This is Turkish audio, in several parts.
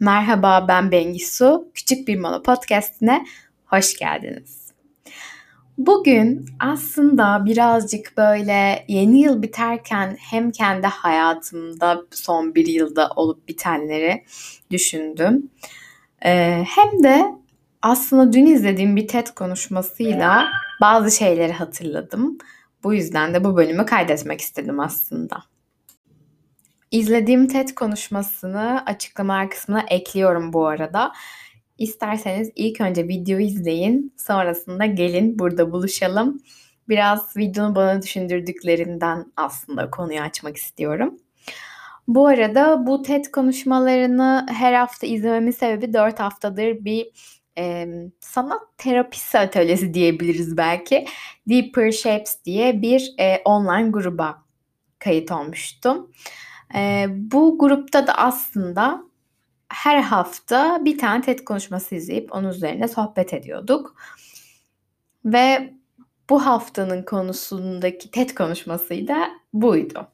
Merhaba ben Bengisu. Küçük Bir Mola Podcast'ine hoş geldiniz. Bugün aslında birazcık böyle yeni yıl biterken hem kendi hayatımda son bir yılda olup bitenleri düşündüm. Ee, hem de aslında dün izlediğim bir TED konuşmasıyla bazı şeyleri hatırladım. Bu yüzden de bu bölümü kaydetmek istedim aslında. İzlediğim TED konuşmasını açıklama kısmına ekliyorum bu arada. İsterseniz ilk önce videoyu izleyin. Sonrasında gelin burada buluşalım. Biraz videonun bana düşündürdüklerinden aslında konuyu açmak istiyorum. Bu arada bu TED konuşmalarını her hafta izlememin sebebi 4 haftadır bir e, sanat terapisi atölyesi diyebiliriz belki. Deeper Shapes diye bir e, online gruba kayıt olmuştum. E, bu grupta da aslında her hafta bir tane TED konuşması izleyip onun üzerine sohbet ediyorduk. Ve bu haftanın konusundaki TED konuşması da buydu.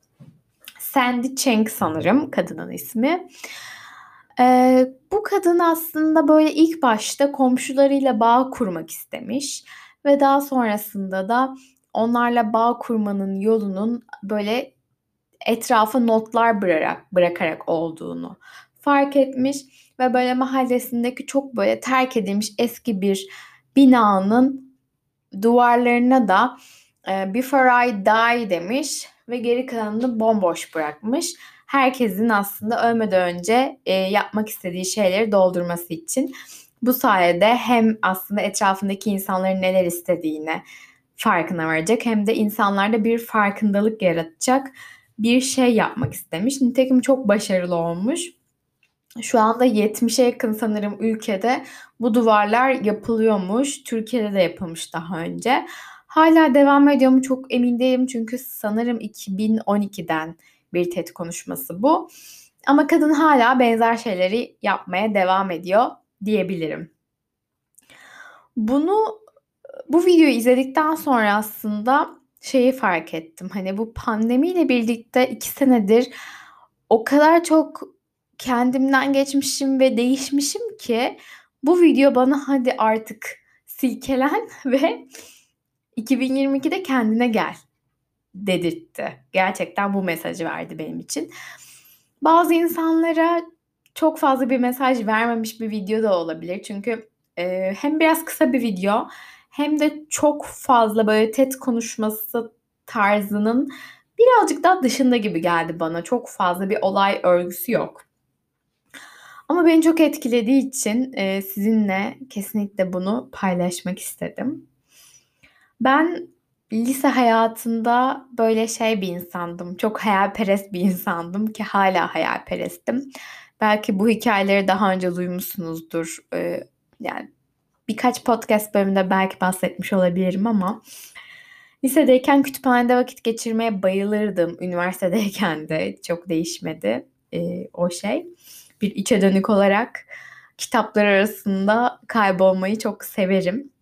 Sandy Cheng sanırım kadının ismi. Ee, bu kadın aslında böyle ilk başta komşularıyla bağ kurmak istemiş ve daha sonrasında da onlarla bağ kurmanın yolunun böyle etrafa notlar bırakarak, bırakarak olduğunu fark etmiş ve böyle mahallesindeki çok böyle terk edilmiş eski bir binanın duvarlarına da e, Before I Die demiş ve geri kalanını bomboş bırakmış. Herkesin aslında ölmeden önce e, yapmak istediği şeyleri doldurması için. Bu sayede hem aslında etrafındaki insanların neler istediğini farkına varacak hem de insanlarda bir farkındalık yaratacak bir şey yapmak istemiş. Nitekim çok başarılı olmuş. Şu anda 70'e yakın sanırım ülkede bu duvarlar yapılıyormuş. Türkiye'de de yapılmış daha önce. Hala devam ediyor mu çok emin değilim çünkü sanırım 2012'den bir TED konuşması bu. Ama kadın hala benzer şeyleri yapmaya devam ediyor diyebilirim. Bunu bu videoyu izledikten sonra aslında şeyi fark ettim. Hani bu pandemiyle birlikte iki senedir o kadar çok kendimden geçmişim ve değişmişim ki bu video bana hadi artık silkelen ve 2022'de kendine gel dedirtti. Gerçekten bu mesajı verdi benim için. Bazı insanlara çok fazla bir mesaj vermemiş bir video da olabilir. Çünkü e, hem biraz kısa bir video hem de çok fazla böyle TED konuşması tarzının birazcık daha dışında gibi geldi bana. Çok fazla bir olay örgüsü yok. Ama beni çok etkilediği için e, sizinle kesinlikle bunu paylaşmak istedim. Ben lise hayatında böyle şey bir insandım. Çok hayalperest bir insandım ki hala hayalperestim. Belki bu hikayeleri daha önce duymuşsunuzdur. Ee, yani birkaç podcast bölümünde belki bahsetmiş olabilirim ama lisedeyken kütüphanede vakit geçirmeye bayılırdım. Üniversitedeyken de çok değişmedi e, o şey. Bir içe dönük olarak kitaplar arasında kaybolmayı çok severim.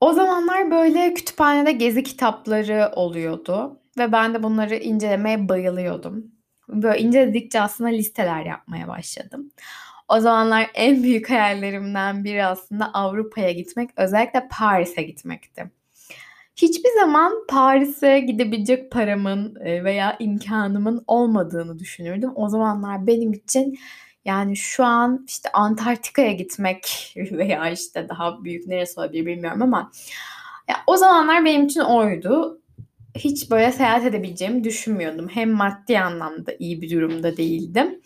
O zamanlar böyle kütüphanede gezi kitapları oluyordu ve ben de bunları incelemeye bayılıyordum. Böyle inceledikçe aslında listeler yapmaya başladım. O zamanlar en büyük hayallerimden biri aslında Avrupa'ya gitmek, özellikle Paris'e gitmekti. Hiçbir zaman Paris'e gidebilecek paramın e, veya imkanımın olmadığını düşünürdüm. O zamanlar benim için yani şu an işte Antarktika'ya gitmek veya işte daha büyük neresi olabilir bilmiyorum ama ya o zamanlar benim için oydu. Hiç böyle seyahat edebileceğimi düşünmüyordum. Hem maddi anlamda iyi bir durumda değildim.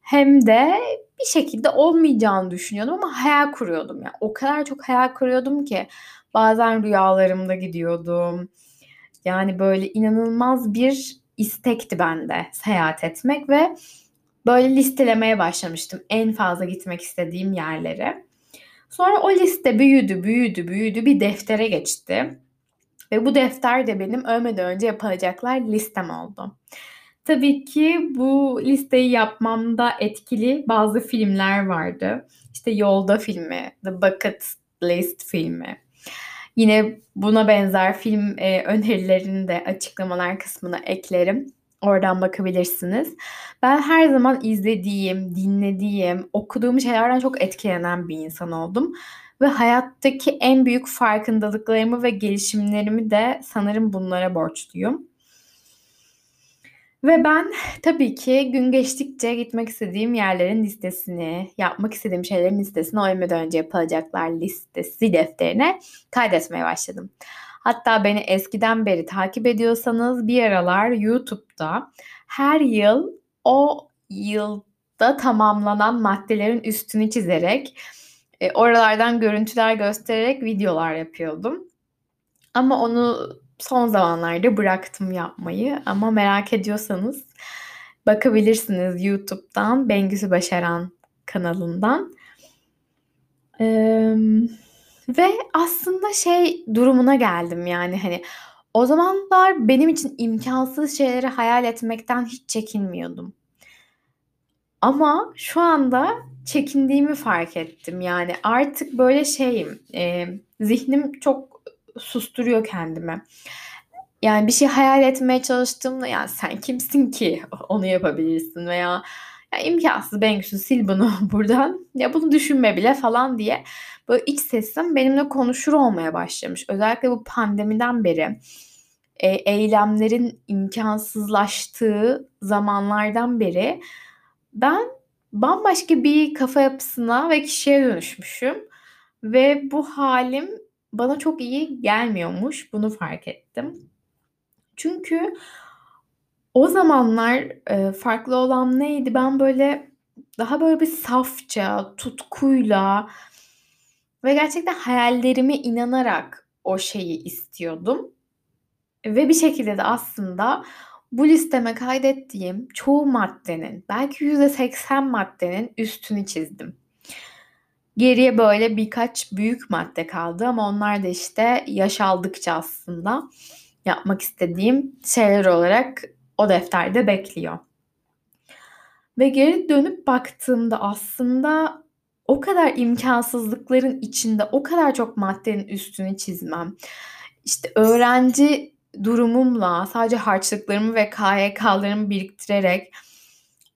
Hem de bir şekilde olmayacağını düşünüyordum ama hayal kuruyordum. Yani o kadar çok hayal kuruyordum ki bazen rüyalarımda gidiyordum. Yani böyle inanılmaz bir istekti bende seyahat etmek ve böyle listelemeye başlamıştım en fazla gitmek istediğim yerlere. Sonra o liste büyüdü, büyüdü, büyüdü bir deftere geçti. Ve bu defter de benim ölmeden önce yapılacaklar listem oldu. Tabii ki bu listeyi yapmamda etkili bazı filmler vardı. İşte Yolda filmi, The Bucket List filmi. Yine buna benzer film e, önerilerini de açıklamalar kısmına eklerim. Oradan bakabilirsiniz. Ben her zaman izlediğim, dinlediğim, okuduğum şeylerden çok etkilenen bir insan oldum. Ve hayattaki en büyük farkındalıklarımı ve gelişimlerimi de sanırım bunlara borçluyum. Ve ben tabii ki gün geçtikçe gitmek istediğim yerlerin listesini, yapmak istediğim şeylerin listesini ölmeden önce yapılacaklar listesi defterine kaydetmeye başladım. Hatta beni eskiden beri takip ediyorsanız bir aralar YouTube'da her yıl o yılda tamamlanan maddelerin üstünü çizerek e, oralardan görüntüler göstererek videolar yapıyordum. Ama onu son zamanlarda bıraktım yapmayı ama merak ediyorsanız bakabilirsiniz YouTube'dan Bengüsü Başaran kanalından. Ee, ve aslında şey durumuna geldim yani hani o zamanlar benim için imkansız şeyleri hayal etmekten hiç çekinmiyordum. Ama şu anda çekindiğimi fark ettim. Yani artık böyle şeyim, e, zihnim çok susturuyor kendimi. Yani bir şey hayal etmeye çalıştığımda yani sen kimsin ki onu yapabilirsin veya ya imkansız Bengüsü sil bunu buradan ya bunu düşünme bile falan diye böyle iç sesim benimle konuşur olmaya başlamış. Özellikle bu pandemiden beri e, eylemlerin imkansızlaştığı zamanlardan beri ben bambaşka bir kafa yapısına ve kişiye dönüşmüşüm ve bu halim bana çok iyi gelmiyormuş. Bunu fark ettim. Çünkü o zamanlar e, farklı olan neydi? Ben böyle daha böyle bir safça, tutkuyla ve gerçekten hayallerime inanarak o şeyi istiyordum. Ve bir şekilde de aslında bu listeme kaydettiğim çoğu maddenin, belki %80 maddenin üstünü çizdim. Geriye böyle birkaç büyük madde kaldı ama onlar da işte yaş aldıkça aslında yapmak istediğim şeyler olarak o defterde bekliyor. Ve geri dönüp baktığımda aslında o kadar imkansızlıkların içinde o kadar çok maddenin üstünü çizmem. İşte öğrenci durumumla sadece harçlıklarımı ve KYK'larımı biriktirerek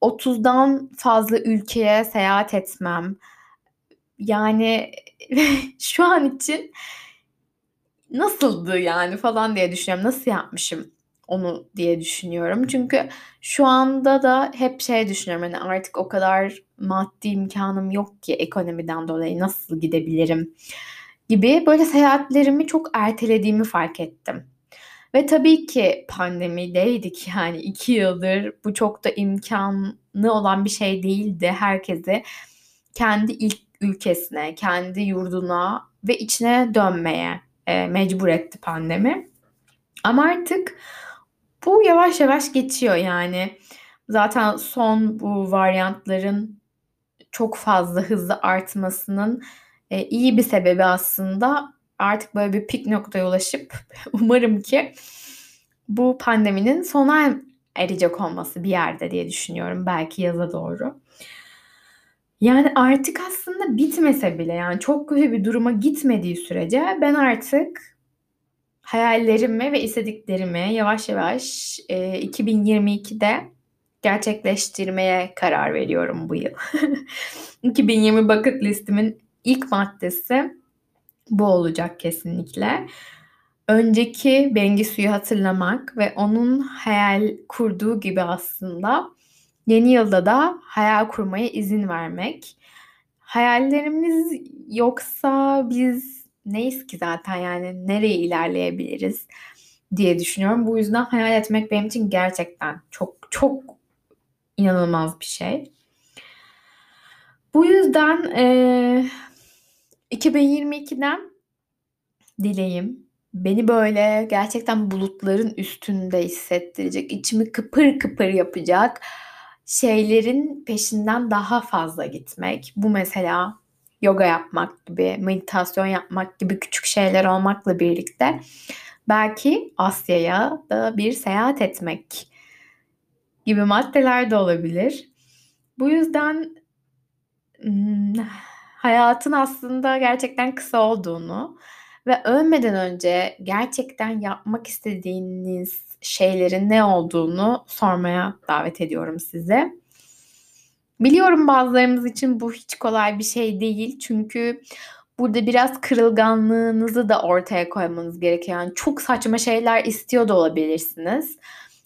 30'dan fazla ülkeye seyahat etmem. Yani şu an için nasıldı yani falan diye düşünüyorum. Nasıl yapmışım onu diye düşünüyorum. Çünkü şu anda da hep şey düşünüyorum. Hani artık o kadar maddi imkanım yok ki ekonomiden dolayı nasıl gidebilirim gibi böyle seyahatlerimi çok ertelediğimi fark ettim. Ve tabii ki pandemideydik yani iki yıldır bu çok da imkanı olan bir şey değildi. Herkesi kendi ilk ülkesine, kendi yurduna ve içine dönmeye e, mecbur etti pandemi. Ama artık bu yavaş yavaş geçiyor yani. Zaten son bu varyantların çok fazla hızlı artmasının e, iyi bir sebebi aslında artık böyle bir pik noktaya ulaşıp umarım ki bu pandeminin sona erecek olması bir yerde diye düşünüyorum. Belki yaza doğru. Yani artık aslında bitmese bile yani çok kötü bir duruma gitmediği sürece ben artık hayallerimi ve istediklerimi yavaş yavaş e, 2022'de gerçekleştirmeye karar veriyorum bu yıl. 2020 bucket listimin ilk maddesi bu olacak kesinlikle. Önceki Bengisu'yu hatırlamak ve onun hayal kurduğu gibi aslında Yeni yılda da hayal kurmaya izin vermek. Hayallerimiz yoksa biz neyiz ki zaten yani nereye ilerleyebiliriz diye düşünüyorum. Bu yüzden hayal etmek benim için gerçekten çok çok inanılmaz bir şey. Bu yüzden e, 2022'den dileğim beni böyle gerçekten bulutların üstünde hissettirecek, içimi kıpır kıpır yapacak şeylerin peşinden daha fazla gitmek. Bu mesela yoga yapmak gibi, meditasyon yapmak gibi küçük şeyler olmakla birlikte belki Asya'ya da bir seyahat etmek gibi maddeler de olabilir. Bu yüzden hayatın aslında gerçekten kısa olduğunu Ve ölmeden önce gerçekten yapmak istediğiniz şeylerin ne olduğunu sormaya davet ediyorum size. Biliyorum bazılarımız için bu hiç kolay bir şey değil. Çünkü burada biraz kırılganlığınızı da ortaya koymanız gerekiyor. Yani çok saçma şeyler istiyor da olabilirsiniz.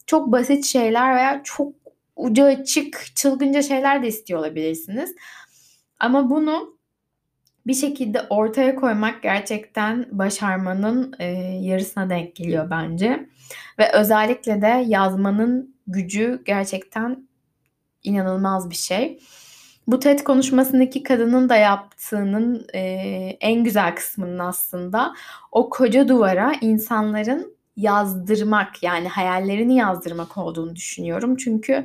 Çok basit şeyler veya çok ucu açık, çılgınca şeyler de istiyor olabilirsiniz. Ama bunu bir şekilde ortaya koymak gerçekten başarmanın e, yarısına denk geliyor bence. Ve özellikle de yazmanın gücü gerçekten inanılmaz bir şey. Bu TED konuşmasındaki kadının da yaptığının e, en güzel kısmının aslında o koca duvara insanların yazdırmak yani hayallerini yazdırmak olduğunu düşünüyorum. Çünkü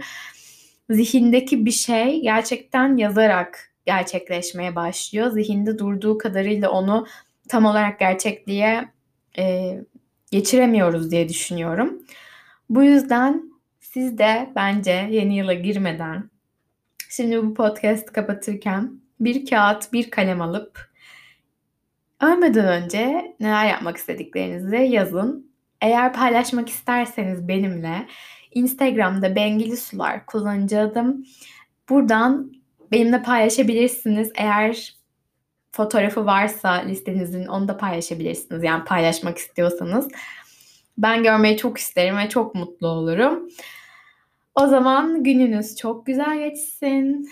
zihindeki bir şey gerçekten yazarak gerçekleşmeye başlıyor. Zihinde durduğu kadarıyla onu tam olarak gerçekliğe e, geçiremiyoruz diye düşünüyorum. Bu yüzden siz de bence yeni yıla girmeden şimdi bu podcast kapatırken bir kağıt, bir kalem alıp ölmeden önce neler yapmak istediklerinizi yazın. Eğer paylaşmak isterseniz benimle Instagram'da Bengili Sular kullanıcı adım. Buradan benimle paylaşabilirsiniz. Eğer fotoğrafı varsa listenizin onu da paylaşabilirsiniz. Yani paylaşmak istiyorsanız. Ben görmeyi çok isterim ve çok mutlu olurum. O zaman gününüz çok güzel geçsin.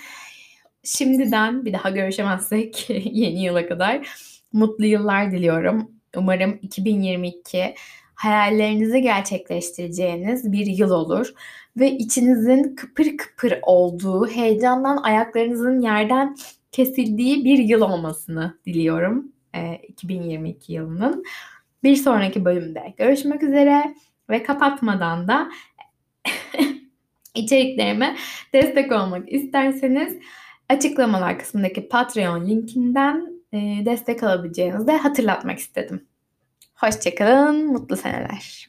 Şimdiden bir daha görüşemezsek yeni yıla kadar mutlu yıllar diliyorum. Umarım 2022 hayallerinizi gerçekleştireceğiniz bir yıl olur ve içinizin kıpır kıpır olduğu, heyecandan ayaklarınızın yerden kesildiği bir yıl olmasını diliyorum e, 2022 yılının. Bir sonraki bölümde görüşmek üzere ve kapatmadan da içeriklerime destek olmak isterseniz açıklamalar kısmındaki Patreon linkinden e, destek alabileceğinizi de hatırlatmak istedim. Hoşçakalın, mutlu seneler.